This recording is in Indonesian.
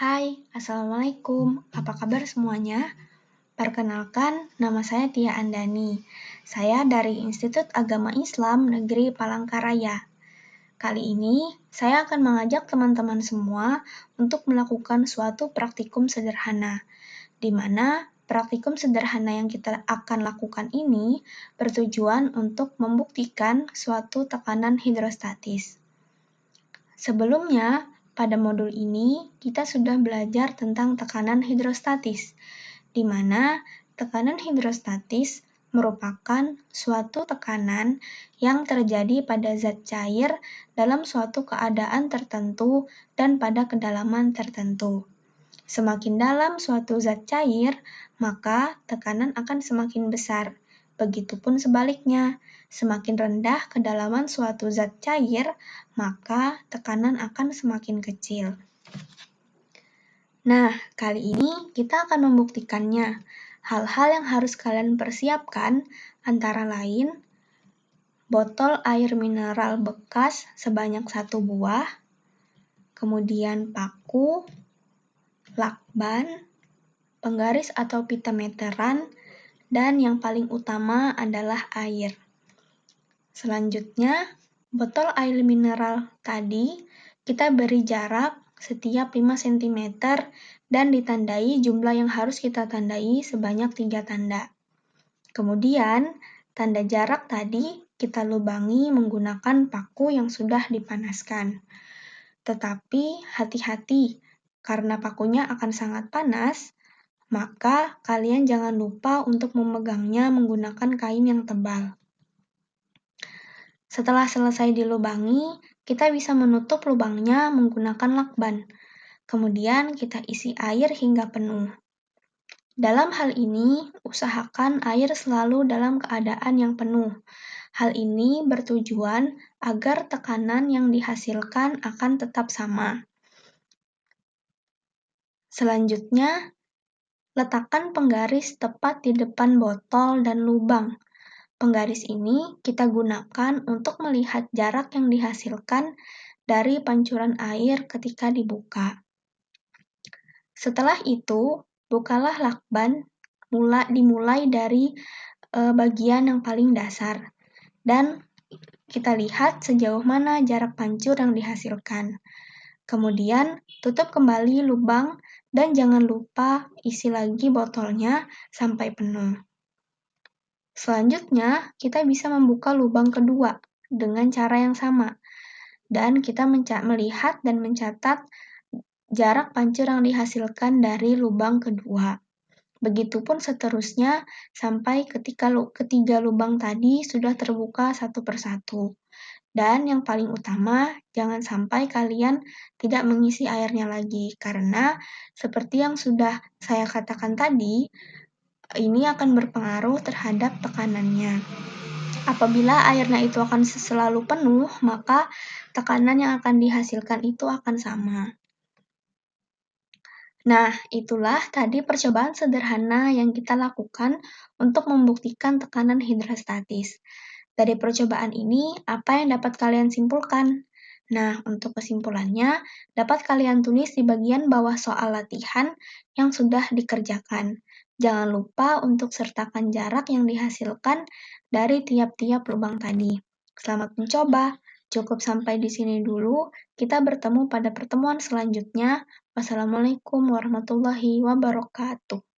Hai, Assalamualaikum. Apa kabar semuanya? Perkenalkan, nama saya Tia Andani. Saya dari Institut Agama Islam Negeri Palangkaraya. Kali ini, saya akan mengajak teman-teman semua untuk melakukan suatu praktikum sederhana, di mana praktikum sederhana yang kita akan lakukan ini bertujuan untuk membuktikan suatu tekanan hidrostatis. Sebelumnya, pada modul ini, kita sudah belajar tentang tekanan hidrostatis, di mana tekanan hidrostatis merupakan suatu tekanan yang terjadi pada zat cair dalam suatu keadaan tertentu dan pada kedalaman tertentu. Semakin dalam suatu zat cair, maka tekanan akan semakin besar. Begitupun sebaliknya, semakin rendah kedalaman suatu zat cair, maka tekanan akan semakin kecil. Nah, kali ini kita akan membuktikannya. Hal-hal yang harus kalian persiapkan antara lain botol air mineral bekas sebanyak satu buah, kemudian paku, lakban, penggaris atau pita meteran, dan yang paling utama adalah air. Selanjutnya, botol air mineral tadi kita beri jarak setiap 5 cm dan ditandai jumlah yang harus kita tandai sebanyak 3 tanda. Kemudian, tanda jarak tadi kita lubangi menggunakan paku yang sudah dipanaskan. Tetapi hati-hati, karena pakunya akan sangat panas, maka kalian jangan lupa untuk memegangnya menggunakan kain yang tebal. Setelah selesai dilubangi, kita bisa menutup lubangnya menggunakan lakban. Kemudian kita isi air hingga penuh. Dalam hal ini, usahakan air selalu dalam keadaan yang penuh. Hal ini bertujuan agar tekanan yang dihasilkan akan tetap sama. Selanjutnya, Letakkan penggaris tepat di depan botol dan lubang. Penggaris ini kita gunakan untuk melihat jarak yang dihasilkan dari pancuran air ketika dibuka. Setelah itu, bukalah lakban mula dimulai dari e, bagian yang paling dasar dan kita lihat sejauh mana jarak pancur yang dihasilkan. Kemudian, tutup kembali lubang dan jangan lupa isi lagi botolnya sampai penuh. Selanjutnya, kita bisa membuka lubang kedua dengan cara yang sama. Dan kita melihat dan mencatat jarak pancur yang dihasilkan dari lubang kedua. Begitupun seterusnya sampai ketika ketiga lubang tadi sudah terbuka satu persatu. Dan yang paling utama, jangan sampai kalian tidak mengisi airnya lagi, karena seperti yang sudah saya katakan tadi, ini akan berpengaruh terhadap tekanannya. Apabila airnya itu akan selalu penuh, maka tekanan yang akan dihasilkan itu akan sama. Nah, itulah tadi percobaan sederhana yang kita lakukan untuk membuktikan tekanan hidrostatis. Dari percobaan ini, apa yang dapat kalian simpulkan? Nah, untuk kesimpulannya, dapat kalian tulis di bagian bawah soal latihan yang sudah dikerjakan. Jangan lupa untuk sertakan jarak yang dihasilkan dari tiap-tiap lubang tadi. Selamat mencoba. Cukup sampai di sini dulu. Kita bertemu pada pertemuan selanjutnya. Wassalamualaikum warahmatullahi wabarakatuh.